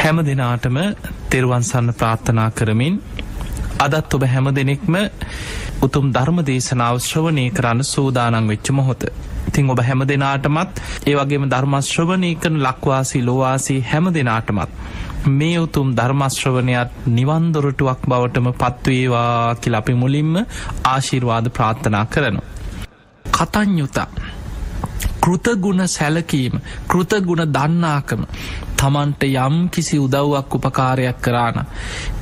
හැම දෙනාටම තෙරුවන්සන්න ප්‍රාර්ථනා කරමින් අදත් ඔබ හැම දෙනෙක්ම උතුම් ධර්ම දේශනාව ශ්‍රවණය කරන්න සූදානං වෙච්ච මොහොත. ඉතිං ඔබ හැම දෙනාටමත් ඒ වගේම ධර්මශ්‍රවණය කරන ලක්වාසි ලොවාසී හැම දෙනාටමත්. මේ උතුම් ධර්මශ්‍රවනයක් නිවන්දොරටුවක් බවටම පත්වේවා කියල අපි මුලින්ම ආශිර්වාද ප්‍රාර්ථනා කරනු. කතඥුතා කෘතගුණ සැලකීම කෘතගුණ දන්නාකම තමන්ට යම් කිසි උදව්වක් උපකාරයක් කරාන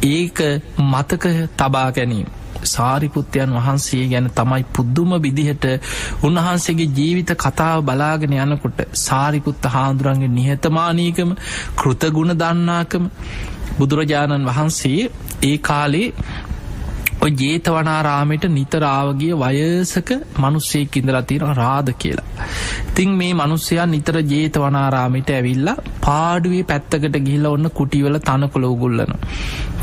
ඒක මතක තබා ගැනීම. සාරිපුත්තයන් වහන්සේ ගැන තමයි පුද්දුම විදිහට උන්වහන්සේගේ ජීවිත කතාව බලාගෙන යනකොට සාරිපුත්ත හාදුරන්ගේ නිහතමානීකම කෘතගුණ දන්නාකම බුදුරජාණන් වහන්සේ ඒ කාලේ ඔය ජේතවනාරාමයට නිතරාවගේ වයසක මනුස්සේ ඉඳලා තියෙන රාධ කියලා. තිං මේ මනුස්සයා නිතර ජේතවනාරාමිට ඇවිල්ලා පාඩුවේ පැත්තකට ගිහිල ඔන්න කුටිවල තනකොළ උගුල්ලන.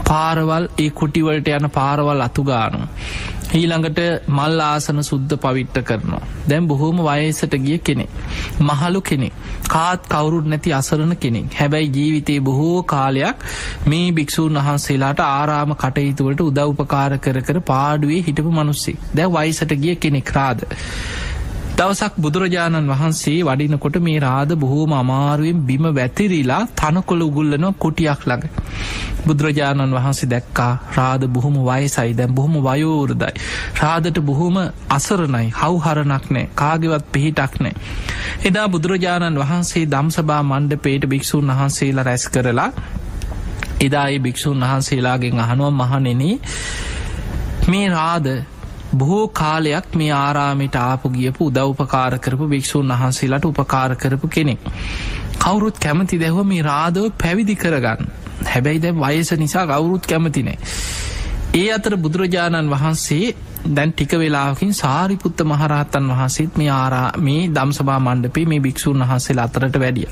පාරවල් ඒ කුටිවලට යන පාරවල් අතුගානු. ඊළඟට මල් ආසන සුද්ධ පවිට්ට කරනවා. දැම් බොහෝම වයසට ගිය කෙනෙ. මහලු කෙනෙ. කාත් කවුරුත් නැති අසරණ කෙනෙක් හැබැයි ජීවිතයේ බොහෝ කාලයක් මේ භික්‍ෂූන් වහන්සේලාට ආරාම කටයුතුවලට උදව්පකාර කර කර පාඩුවේ හිටපු මනුස්සේ දැ වයිසට ගිය කෙනෙක් රාද. දවසක් බුදුරජාණන් වහන්සේ වඩිනකොට මේ රාද බොහෝම අමාරුවෙන් බිම වැතිරිලා තනකොළ උගුල්ලන කුටියක් ළඟ. බුදුරජාණන් වහන්සේ දැක්කා රාද බොහොම වයසයි දැම් බොහොම වයෝවරදයි. රාදට බොහොම අසරණයි හවහරණක් නෑ කාගෙවත් පිහිටක් නෑ. එදා බුදුරජාණන් වහන්සේ දම්සභා මණ්ඩ පේට භික්‍ෂූන් වහන්සේලා රැස් කරලා එදා ඒ භික්‍ෂූන් වහන්සේලාගෙන් අහනුව මහනෙන මේ රාද බොහෝ කාලයක් මේ ආරාමිට ආපු ගියපු උදව්පකාර කරපු භික්‍ෂූන් වහන්සේලාට උපකාර කරපු කෙනෙක්. කවුරුත් කැමති දැහව මේ රාදව පැවිදි කරගන්න. හැබැයි දැ වයස නිසා කවුරුත් කැමතිනේ. ඒ අතර බුදුරජාණන් වහන්සේ දැන් ටික වෙලාකින් සාරිපුත්ත මහරහත්තන් වහන්සේත් මේ ආරා මේ දම්සභා මණ්ඩපේ මේ භික්‍ෂූන් වහන්සේ අතරට වැඩිය.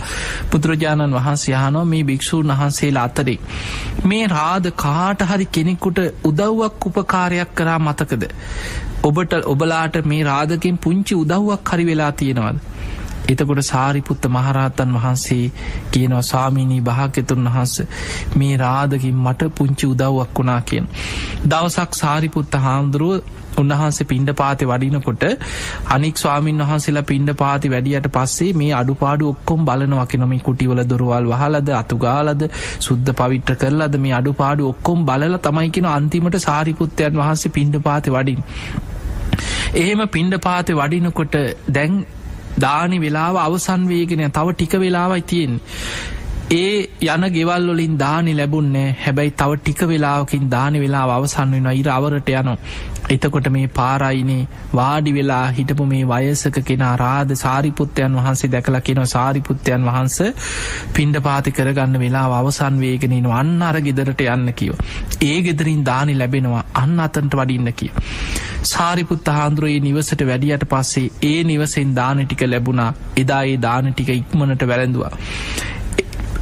බුදුරජාණන් වහන්සේ යහනෝ මේ භික්‍ෂූන් වහන්සේලා අතරේ. මේ රාද කාට හරි කෙනෙකුට උදව්වක් උපකාරයක් කරා මතකද. ඔබට ඔබලාට මේ රාදකින් පුංචි උදව්වක් හරි වෙලා තියෙනවද. එතකොට සාරිපුත්ත මහරහතන් වහන්සේ කියනවා ස්වාමීනී භාග්‍යතුන් වහන්ස මේ රාදකින් මට පුංචි උදව්වක් වුණා කියෙන්. දවසක් සාරිපුත්ත හාමුදුරුව උන්වහන්සේ පින්ඩ පාති වඩිනකොට අනික් ස්වාමීන් වහන්සේලා පින්ඩ පාති වැඩියට පස්සේ මේ අඩුපාඩු ඔක්කොම් බලනවකි නොම කුටිවල දුරවල් වහලද අතුගාලද සුද්ධ පවිට්‍ර කරලද මේ අඩුපාඩු ඔක්කොම් බලල තමයිකෙන අන්තිමට සාරිපුත්තයන් වහන්සේ පින්ඩ පාති වඩින්. එහෙම පින්ඩ පාති වඩිනකොට දැන් දානි වෙලාව අවසන් වේගෙන තව ටික වෙලාවයි තියෙන්. ඒ යන ගෙවල්වලින් දානි ලැබුන්නේ හැබැයි තව ටික වෙලාවකින් දානි වෙලා අවසන් වෙන ඉර අවරට යනවා. එතකොට මේ පාරයිනේ වාඩි වෙලා හිටපු මේ වයසක කෙන රාධ සාරිපුත්තයන් වහන්සේ දැකලා කෙන සාරිපුත්තයන් වහන්ස පින්ඩ පාති කරගන්න වෙලා අවසන් වේගෙනෙන අන්න අර ගෙදරට යන්න කියව. ඒ ගෙදරින් දානි ලැබෙනවා අන්න අතන්ට වඩින්න කිය. සාරිපුත්ත හාන්දුරයේ නිවසට වැඩියට පස්සේ ඒ නිවසෙන් දාන ටික ලැබුණා එදා ඒ දාන ටික ඉක්මනට වැළඳවා.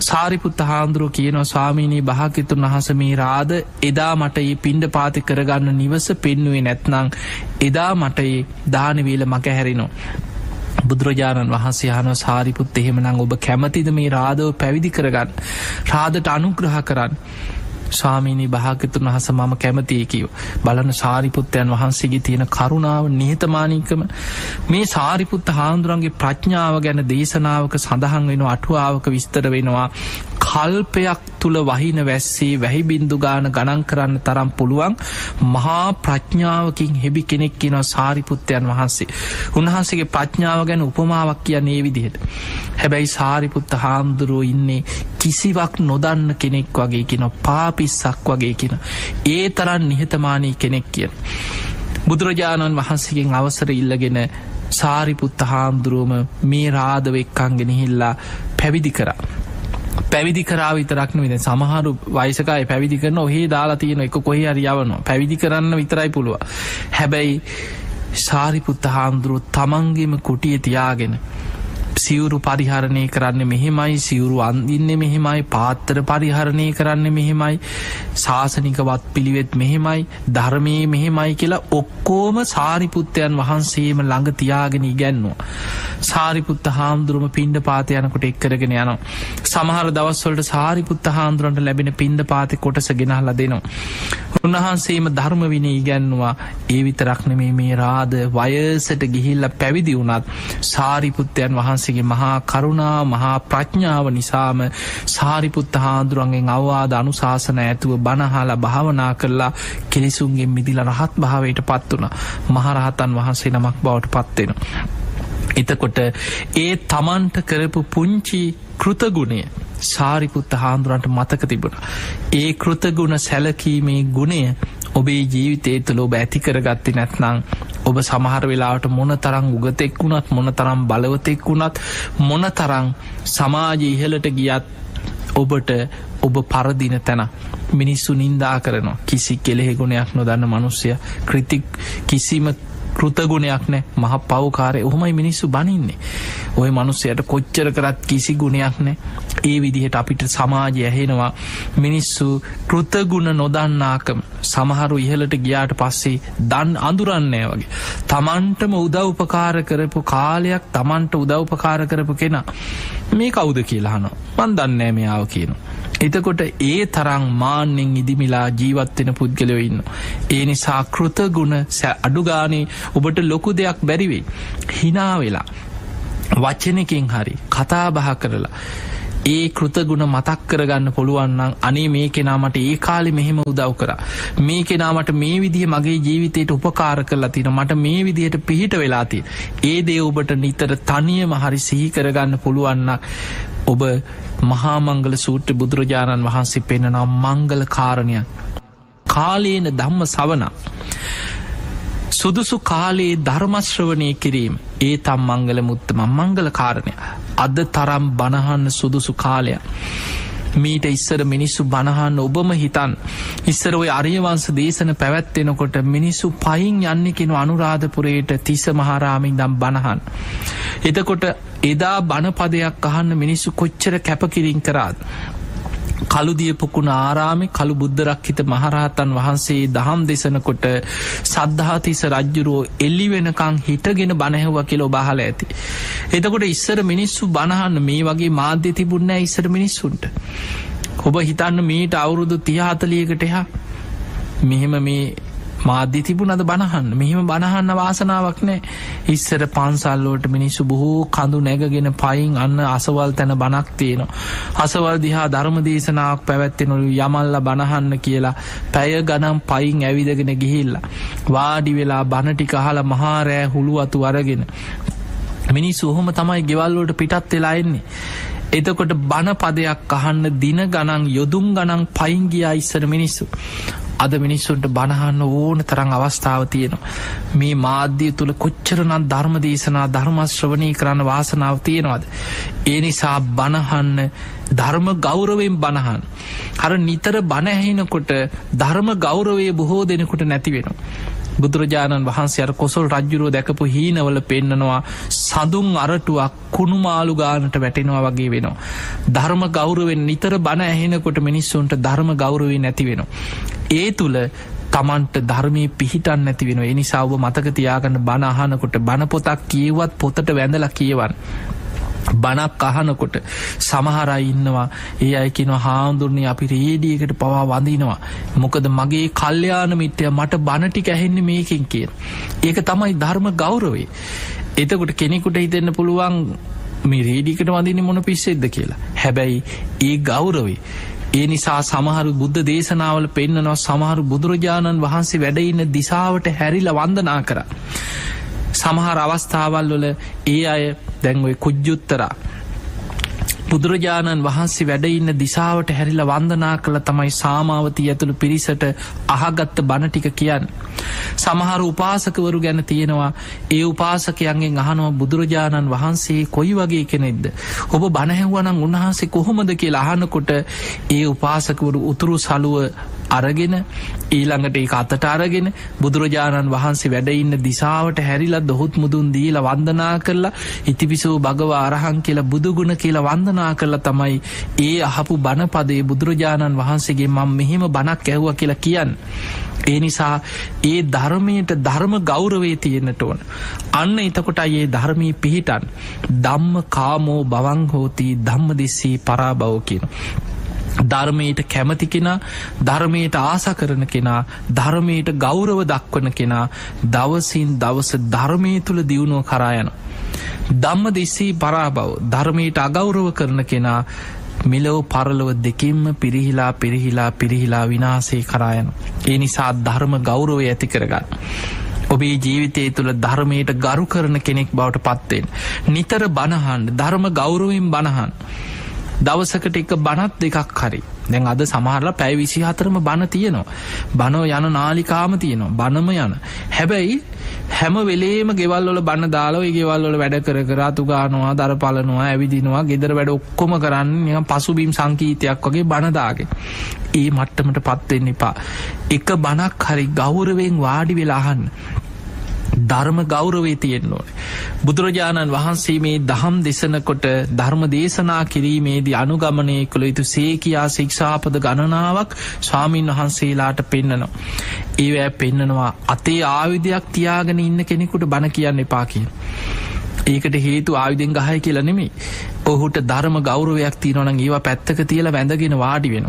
සාරිපුත්ත හාන්දුරුව කියනවා ස්වාමීනී භාකිතුන් වහස මේ රාද එදා මට ඒ පින්ඩ පාති කරගන්න නිවස පෙන්නුවේ නැත්නං එදා මටයේ දානවීල මක හැරිනෝ. බුදුරජාණන් වහන්සේ හන සාරිපුත් එහෙමනං ඔබ කැමතිද මේ රාදව පැවිදි කරගන්න රාදට අනුග්‍රහ කරන්න. ස්වාමීනී භාගතුන් වහස මම කැමතියකිව බලන සාරිපුත්තයන් වහන්සේගේ තියෙන කරුණාව නිහතමානීකම. මේ සාරිපුත්ත හාන්දුරන්ගේ ප්‍රඥාව ගැන දේශනාවක සඳහන් වෙන අටුවාවක විස්තර වෙනවා. කල්පයක් තුළ වහින වැස්සේ වැහි බින්දුගාන ගණන් කරන්න තරම් පුළුවන් මහා ප්‍රඥාවකින් හෙබි කෙනෙක් කියන සාරිපුත්තයන් වහන්සේ. උන්වහන්සේගේ ප්‍රඥාව ගැන උපමාවක් කියන්නේ විදිහට. හැබැයි සාරිපුත්ත හාමුදුරුව ඉන්නේ කිසිවක් නොදන්න කෙනෙක් වගේ කියන පාපිස්සක් වගේ කියන ඒ තරන් නිහතමානී කෙනෙක් කියෙන්. බුදුරජාණන් වහන්සේගෙන් අවසර ඉල්ලගෙන සාරිපුත්ත හාමුදුරුවම මේ රාධවෙක්කංගෙන හිල්ලා පැවිදි කරා. පැවිදි කරාව විතරක්න විද සමහරු වයිසකයි පැවිදි කරන ඔහේ දාලා තියෙන එක කොහේ අරියාවන පැවිදි කරන්න විතරයි පුළුව හැබැයි සාරිපුත්ත හාමුදුරුව තමන්ගේම කුටිය තියාගෙන සිවුරු පරිහරණය කරන්න මෙහෙමයි සිවුරු අන්දින්න මෙහෙමයි පාත්තර පරිහරණය කරන්න මෙහෙමයි ශාසනිකවත් පිළිවෙත් මෙහෙමයි ධර්මයේ මෙහෙමයි කියලා ඔක්කෝම සාරිපුත්තයන් වහන්සේම ළඟ තියාගෙන ඉගැන්නවා. සාරිපුත්ත හාමුදුරුවම පින්ඩ පාති යනකොට එක්කරගෙන යනවා. සමහර දවස්වලට සාරිපුත්ත හාමුදුරන්ට ලැබෙන පින්ඩ පාති කොටස ගෙනහලා දෙනවා. උන්වහන්සේම ධර්ම විනි ඉගැන්නවා ඒ විතරක්නමේ මේ රාද වයසට ගිහිල්ල පැවිදි වුණත් සාරිපුත්තයන් වහන්සේගේ මහා කරුණා මහා ප්‍රඥාව නිසාම සාරිපුත්ත හාදුරන්ගෙන් අවවාද අනුශාසන ඇතුව බණහාලා භාවනා කරලා කෙලෙසුන්ගේ මිදිල රහත් භාවයට පත් වුණ මහරහතන් වහන්සේ නමක් බවට පත්වෙන. එතකොට ඒ තමන්ට කරපු පුංචි කෘතගුණය සාරිපුත්ත හාන්දුරන්ට මතක තිබුණ. ඒ කෘතගුණ සැලකීමේ ගුණය ඔබේ ජීවිතේ තුළ ඔබ ඇතිකර ගත්ති නැත්නං ඔබ සමහර වෙලාට මොන තරං උගතෙක් වුණත් මොන තරම් බලවතෙක් වුණත් මොන තරං සමාජ ඉහලට ගියත් ඔබට ඔබ පරදින තැන මිනිස්සු නින්දා කරනවා කිසි කෙළෙහෙගුණයක් නොදන්න මනුස්්‍යය ක්‍රතික් කිසිම කෘතගුණයක් නෑ. මහ පවකාරය. ඔහොමයි මිනිස්සු බනින්නේ. ඔය මනුස්සයට කොච්චර කරත් කිසි ගුණයක් නෑ. ඒ විදිහට අපිට සමාජය ඇහෙනවා. මිනිස්සු කෘතගුණ නොදන්නාකම සමහරු ඉහලට ගියාට පස්සේ දන් අඳුරන්නේ වගේ. තමන්ටම උදව්පකාර කරපු කාලයක් තමන්ට උදව්පකාර කරපු කෙනා. මේ කවුද කියලාහන මන් දන්නෑ මෙයාව කියනවා. එතකොට ඒ තරං මාන්‍යෙන් ඉදිමිලා ජීවත්වෙන පුද්ගලයෝ ඉන්න. ඒ නිසා කෘතගුණ සැ අඩුගානේ ඔබට ලොකු දෙයක් බැරිවෙයි. හිනා වෙලා වච්චනකින් හරි කතා බහ කරලා. ඒ කෘතගුණ මතක් කරගන්න පුළුවන්නම් අනේ මේ කෙනාමට ඒ කාලි මෙහෙම උදව් කර මේ කෙනාමට මේ විදිහ මගේ ජීවිතයට උපකාර කරලා තින මට මේ විදිහට පිහිට වෙලාති ඒ දේ ඔබට නිතර තනියම හරි සිහි කරගන්න පුළුවන්න ඔබ මහාමංගල සූට්‍ර බුදුරජාණන් වහන්සේ පෙන්න්නනම් මංගල කාරණයක්. කාලේන ධම්ම සවන සුදුසු කාලයේ ධර්මශ්‍රවනය කිරීම. ඒ තම් මංගල මුත්තම මංගල කාරණය අද තරම් බණහන්න සුදුසු කාලයක්. මීට ඉස්සර මිනිස්සු බණහන්න ඔබම හිතන්. ඉස්සර ඔය අරියවංස දේශන පැවැත්වෙනකොට මිනිස්සු පයින් යන්න කෙනු අනුරාධපුරයට තිස මහාරාමින් දම් බණහන්. එතකොට එදා බණපදයක් අහන්න මිනිස්සු කොච්චර කැපකිරින් කරාත්. කළුදිය පොකුණ ආරාමි කළු බුද්ධරක්හිත මහරහතන් වහන්සේ දහම් දෙසනකොට සද්ධාතිස රජ්ජුරුවෝ එල්ලි වෙනකං හිටගෙන බණහැව කියලෝ බහල ඇති. එතකොට ඉස්සර මිනිස්සු බණහන්න මේ වගේ මාධ්‍ය තිබුන්න ඉස්සර මිනිස්සුන්ට. ඔබ හිතන්න මීට අවුරුදු තියාතලියකට එහා මෙහෙම මේ මාධ්‍ය තිබුණද බණහන්න මෙහෙම බණහන්න වාසනාවක් නෑ ඉස්සර පන්සල්ලෝට මිනිස්සු බොහෝ කඳු නැගගෙන පයින් අන්න අසවල් තැන බනක් තියෙනවා. අසවල් දිහා ධර්ම දේශනාවක් පැවැත්තෙනොළු යමල්ල බණහන්න කියලා පැය ගනම් පයින් ඇවිදගෙන ගිහිල්ලා. වාඩි වෙලා බණටික අහලා මහාරෑ හුළු අතු අරගෙන. මිනිස් ඔහොම තමයි ගෙවල්ලෝට පිටත් වෙලා එන්නේ. එතකොට බණ පදයක් අහන්න දින ගණන් යොදුම් ගණන් පයින්ගියා ඉස්සර මිනිස්සු. අද මිනිස්සුන්ට බණහන්න ඕන තරං අවස්ථාව තියෙනවා. මේ මාධ්‍යය තුළ කොච්චරනත් ධර්ම දේශනා ධර්මශ්‍රවනී කරන්න වාසනාව තියෙනවාද. ඒ නිසා බණහන්න ධර්ම ගෞරවෙන් බණහන්. හර නිතර බණැහෙනකොට ධර්ම ගෞරවය බොහෝ දෙනෙකුට නැති වෙනවා. බුදුරජාණන් වහන්සේ අර කොසල් රජ්ජුරුව දැකපු හීනවල පෙන්න්නනවා සඳුන් අරටුවක් කුණුමාලු ගානට වැටෙනවා වගේ වෙනවා. ධර්ම ගෞරුවෙන් නිතර බණ ඇහෙනකොට මිනිස්සුන්ට ධර්ම ගෞරුවේ නැති වෙනවා. ඒ තුළ තමන්ට ධර්මය පිහිටන් නැති වෙන එනිසාව මතක තියාගන්න බණ අහනකොට බණපොතක් කියවත් පොතට වැඳල කියවන්. බනක් අහනකොට සමහරයි ඉන්නවා. ඒ අයකින හාමුදුරන්නේ අපි රේඩියකට පවා වඳනවා. මොකද මගේ කල්්‍යයාන මිත්‍යය මට බණටි ඇහෙන්නේ මේකින් කිය ඒක තමයි ධර්ම ගෞරවේ එතකොට කෙනෙකුට හිතෙන්න පුළුවන් මේ රේඩිකට වඳන්න මොන පිස්සෙද්ද කියලා. හැබැයි ඒ ගෞරවේ ඒ නිසා සමහරු බුද්ධ දේශනාවල පෙන්න්නනවා සමහරු බුදුරජාණන් වහන්සේ වැඩඉන්න දිසාවට හැරිල වන්දනා කර. සමහර අවස්ථාවල් වල ඒ අය දැන්ඔය කුජ්ජුත්තරා බුදුරජාණන් වහන්සේ වැඩඉන්න දිසාවට හැරිල වන්දනා කළ තමයි සාමාවතී ඇතුළු පිරිසට අහගත්ත බණටික කියන්න. සමහර උපාසකවරු ගැන තියෙනවා ඒ උපාසකයන්ගෙන් අහනුව බුදුරජාණන් වහන්සේ කොයි වගේ කෙනෙක්ද. ඔබ බණහැව්වනන් උන්වහන්සේ කොහොමද කියලා අහනකොට ඒ උපාසකවරු උතුරු සලුව අරගෙන ඊළඟට ඒ අතට අරගෙන බුදුරජාණන් වහන්සේ වැඩඉන්න දිසාවට හැරිලා දොහොත් මුදුන් දීල වන්දනා කරලා ඉතිපිසෝ භගව අරහන් කියලා බුදුගුණ කියලා වන්දනා කරලා තමයි ඒ අහපු බණපදේ බුදුරජාණන් වහන්සේගේ මං මෙහෙම බණක් ඇහුව කියලා කියන්න. ඒ නිසා ඒ ධර්මයට ධර්ම ගෞරවේ තියෙන්න්නට ඕන. අන්න එතකොට ඒ ධර්මී පිහිටන් දම්ම කාමෝ බවංහෝති ධම්ම දෙස්සේ පරාබව කියන. ධර්මයට කැමති කෙනා ධර්මයට ආස කරන කෙනා ධර්මයට ගෞරව දක්වන කෙනා දවසින් දවස ධර්මය තුළ දියුණුව කරායන. දම්ම දෙස්සේ පරාබව ධර්මයට අගෞරව කරන කෙනා මෙලෝ පරලොව දෙකින්ම පිරිහිලා පිරිහිලා පිරිහිලා විනාසේ කරායන. ඒ නිසා ධර්ම ගෞරවය ඇති කරගන්න. ඔබේ ජීවිතය තුළ ධර්මයට ගරු කරන කෙනෙක් බවට පත්වෙන්. නිතර බණහන්ඩ ධර්ම ගෞරවයෙන් බණහන්. දවසකට එක බනත් දෙකක් හරි දැන් අද සමහරලා පැයි විසි හතරම බණ තියනවා. බනෝ යන නාලිකාම තියනවා බනම යන. හැබැයි හැම වෙලේම ගෙවල්ල බන්න දාලාව ගෙවල්ල වැඩ කර කරාතු ගානවා දර පලනවා ඇවිදිනවා ගෙදර වැඩ ඔක්කොම කරන්න පසුබීම් සංකීතයක් වගේ බණදාගේ. ඒ මට්ටමට පත්වෙන්න එපා. එක බණක් හරි ගෞරවෙන් වාඩි වෙලාහන්න. ධර්ම ගෞරවේ තියෙන්න්න ඕන. බුදුරජාණන් වහන්සේ මේ දහම් දෙසනකොට ධර්ම දේශනා කිරීමේදී අනුගමනය කළ යුතු සේකයා ශික්ෂාපද ගණනාවක් ස්වාමීන් වහන්සේලාට පෙන්න්නනවා. ඒවැ පෙන්නනවා අතේ ආවිධයක් තියාගෙන ඉන්න කෙනෙකුට බණ කියන්න එපා කිය. ඒකට හේතු ආයුදෙන් ගහය කියලා නෙමේ ඔහුට ධර්ම ගෞරවයක් තියනොන ඒවා පැත්තක තියල වැඳගෙන වාඩි වෙන.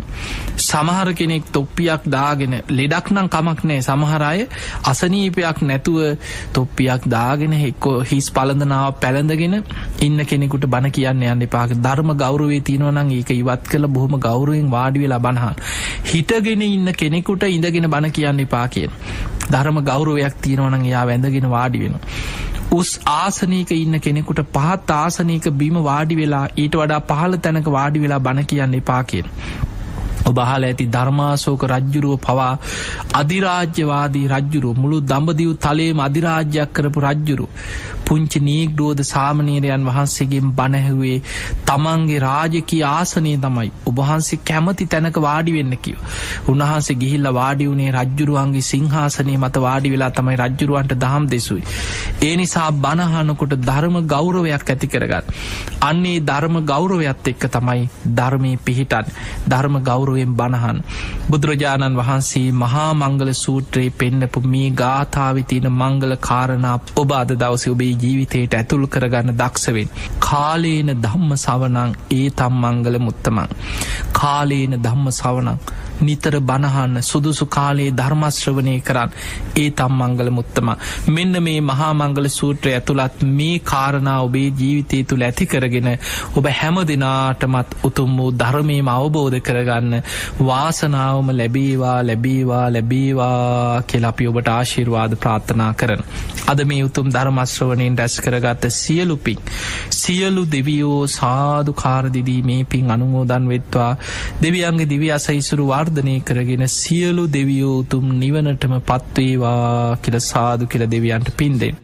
සමහර කෙනෙක් තොප්පියක් දාගෙන ලෙඩක් නම් කමක් නෑ සමහරය අසනීපයක් නැතුව තොප්පියක් දාගෙන හෙක්කෝ හිස් පලඳනාව පැළඳගෙන ඉන්න කෙනෙකුට බණ කියන්න යන්න පාක ධර්ම ගෞරවේ තියනවනං ඒක ඉවත් කළ බොහොම ගෞරුවෙන් වාඩි වෙලා බණහන්. හිටගෙන ඉන්න කෙනෙකුට ඉඳගෙන බණ කියන්න එපා කියෙන්. ධර්ම ගෞරවයක් තියෙනවනං එයා වැඳගෙන වාඩි වෙන. උස් ආසනීක ඉන්න කෙනෙකුට පහත් ආසනීක බිම වාඩි වෙලා ඊට වඩා පහල තැනක වාඩි වෙලා බණ කියන්න එපාකෙන්. ඔබහල ඇති ධර්මාසෝක රජ්ජුරුව පවා අධිරාජ්‍යවාදී රජ්ජුරු මුළු දම්ඹදිව් තලේම අධිරාජ්‍යයක් කරපු රජ්ජුරු පුංචි නීග්‍රෝධ සාමනීරයන් වහන්සේගෙන් බණැහුවේ තමන්ගේ රාජකී ආසනය තමයි ඔබහන්සේ කැමති තැනක වාඩි වෙන්න කිව. උන්වහන්සේ ගිහිල්ල වාඩි වුණේ රජ්ජුරුවන්ගේ සිංහාසනය මත වාඩි වෙලා තමයි රජ්ජුරුවන්ට දහම් දෙසුයි. ඒ නිසා බණහනකොට ධර්ම ගෞරවයක් ඇති කරගත්. අන්නේ ධර්ම ගෞරවයක්ත් එක්ක තමයි ධර්මය පිහිටන් ධර්ම ගෞරුවෙන් බණහන්. බුදුරජාණන් වහන්සේ මහා මංගල සූත්‍රයේ පෙන්නපු මේ ගාථාවිතින මංගල කාරණා ඔබ අද දවස ඔබේ ජීවිතයට ඇතුල් කරගන්න දක්ෂවෙන්. කාලේන ධම්ම සවනං ඒ තම් මංගල මුත්තමං. කාලේන ධම්ම සවනං. නිතර බණහන්න සුදුසු කාලයේ ධර්මශ්‍රවනය කරන්න. ඒ තම් මංගල මුත්තම. මෙන්න මේ මහා මංගල සූත්‍රය ඇතුළත් මේ කාරණා ඔබේ ජීවිතය තුළ ඇති කරගෙන ඔබ හැම දෙනාටමත් උතුම් වූ ධර්මයම අවබෝධ කරගන්න වාසනාවම ලැබේවා ලැබේවා ලැබේවා කෙලපි ඔබට ආශිර්වාද ප්‍රාර්ථනා කරන. අද මේ උතුම් ධර්මශ්‍රවනයෙන් රැස් කරගත්ත සියලුපින් සියලු දෙවියෝ සාධු කාරදිදී මේ පින් අනුමෝදන් වෙත්වා. දෙවියන්ගේ දිවි අසයිසුරු වාර්ධ වර්ධනය කරගෙන සියලු දෙවියෝතුම් නිවනටම පත්වේවා කියල සාදු කියල දෙවියන්ට පින්දෙන්.